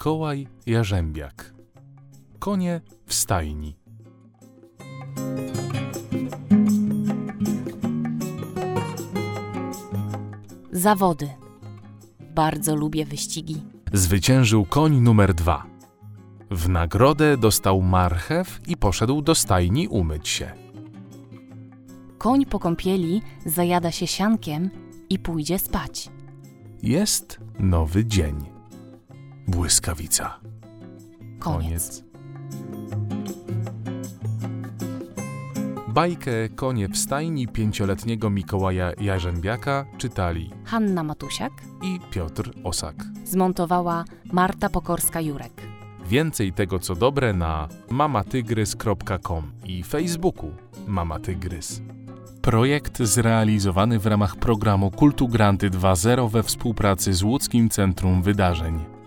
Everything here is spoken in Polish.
Mikołaj Jarzębiak. Konie w stajni. Zawody. Bardzo lubię wyścigi. Zwyciężył koń numer dwa. W nagrodę dostał marchew i poszedł do stajni umyć się. Koń po kąpieli zajada się siankiem i pójdzie spać. Jest nowy dzień. Błyskawica. Koniec. Bajkę Konie w stajni pięcioletniego Mikołaja Jarzębiaka czytali Hanna Matusiak i Piotr Osak. zmontowała Marta Pokorska-Jurek. Więcej tego co dobre na mamatygrys.com i Facebooku Mama Tygrys. Projekt zrealizowany w ramach programu Kultu Granty 2.0 we współpracy z Łódzkim Centrum Wydarzeń.